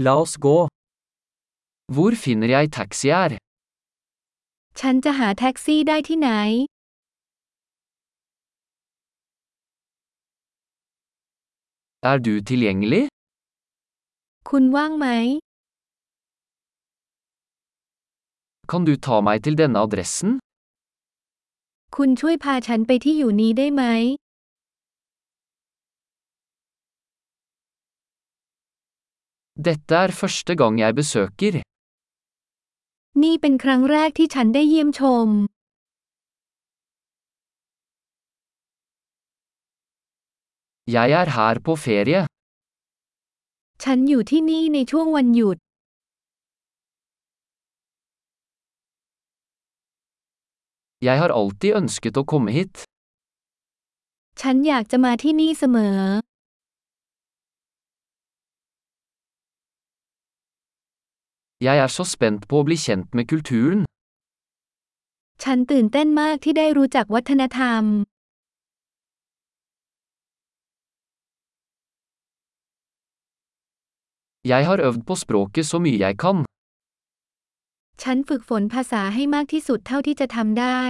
La oss gå. Hvor finner jeg taxi her? ฉันจะหาแท็กซี่ได้ที่ไหน Er du tilgjengelig? คุณว่างไหม Kan du ta meg til denne adressen? คุณช่วยพาฉันไปที่อยู่นี้ได้ไหม Dette er første gang jeg besøker. นี่เป็นครั้งแรกที่ฉันได้เยี่ยมชม Jeg er her på ferie. ฉันอยู่ที่นี่ในช่วงวันหยุด Jeg har alltid ønsket å komme hit. ฉันอยากจะมาที่นี่เสมอ Jeg er så spent på å bli kjent med kulturen. ฉันตื่นเต้นมากที่ได้รู้จักวัฒนธรรม Jeg har øvd på språket så mye jeg kan. ฉันฝึกฝนภาษาให้มากที่สุดเท่าที่จะทำได้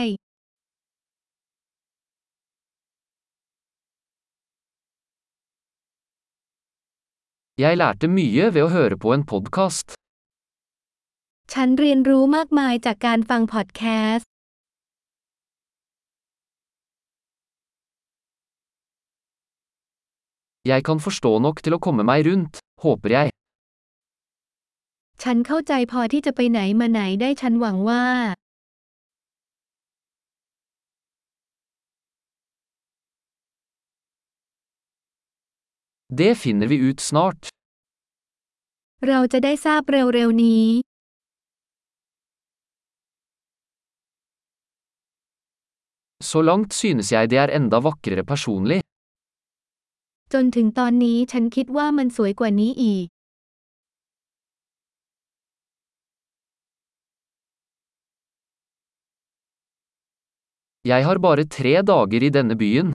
Jeg lærte mye ved å høre på en podkast. ฉันเรียนรู้มากมายจากการฟังพอดแคสต์ Jeg kan forstå nok til å komme meg rundt, håper jeg. ฉันเข้าใจพอที่จะไปไหนมาไหนได้ฉันหวังว่า Det finner vi ut snart. เราจะได้ทราบเร็วๆนี้ Så langt synes jeg det er enda vakrere personlig. จนถึงตอนนี้ฉันคิดว่ามันสวยกว่านี้อีก Jeg har bare tre dager i denne byen.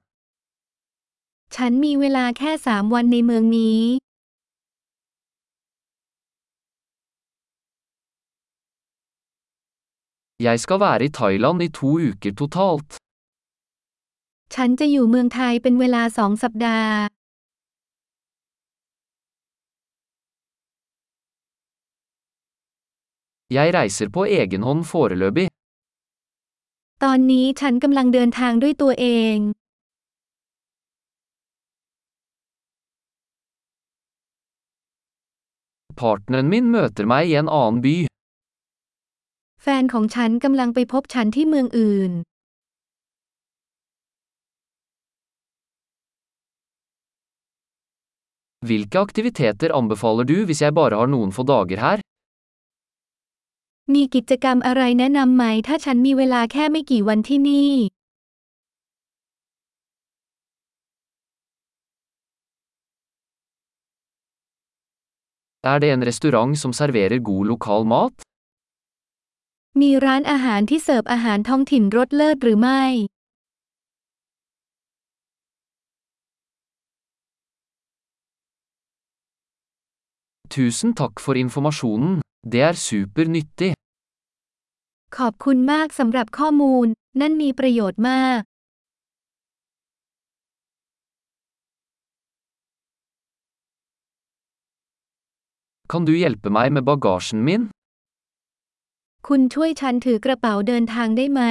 ฉันมีเวลาแค่สามวันในเมืองนี้ Jeg skal være i Thailand i to uker totalt. ฉันจะอยู่เมืองไทยเป็นเวลาสองสัปดาห์ Jeg reiser på egen hånd foreløpig. ตอนนี้ฉันกำลังเดินทางด้วยตัวเอง Partneren min møter meg i en annen by. แฟนของฉันกำลังไปพบฉันที่เมืองอื่น Hvilke aktiviteter anbefaler du hvis jeg bare har noen få dager her? มีกิจกรรมอะไรแนะนำไหมถ้าฉันมีเวลาแค่ไม่กี่วันที่นี่ Er det en restaurant som serverer god lokal mat? มีร้านอาหารที่เสิร์ฟอาหารท้องถิ่นรสเลิศหรือไม่ Tusen takk for informasjonen. Det er supernyttig. ขอบคุณมากสำหรับข้อมูล นั่นมีประโยชน์มาก Kan du hjelpe meg med bagasjen min? คุณช่วยฉันถือกระเป๋าเดินทางได้ไหม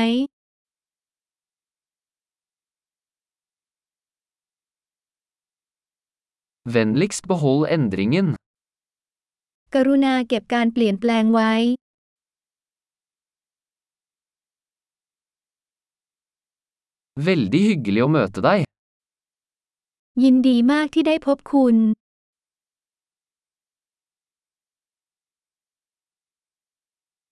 Vennligst behold endringen. กรุณาเก็บการเปลี่ยนแปลงไว้ Veldig hyggelig å møte deg. ยินดีมากที่ได้พบคุณ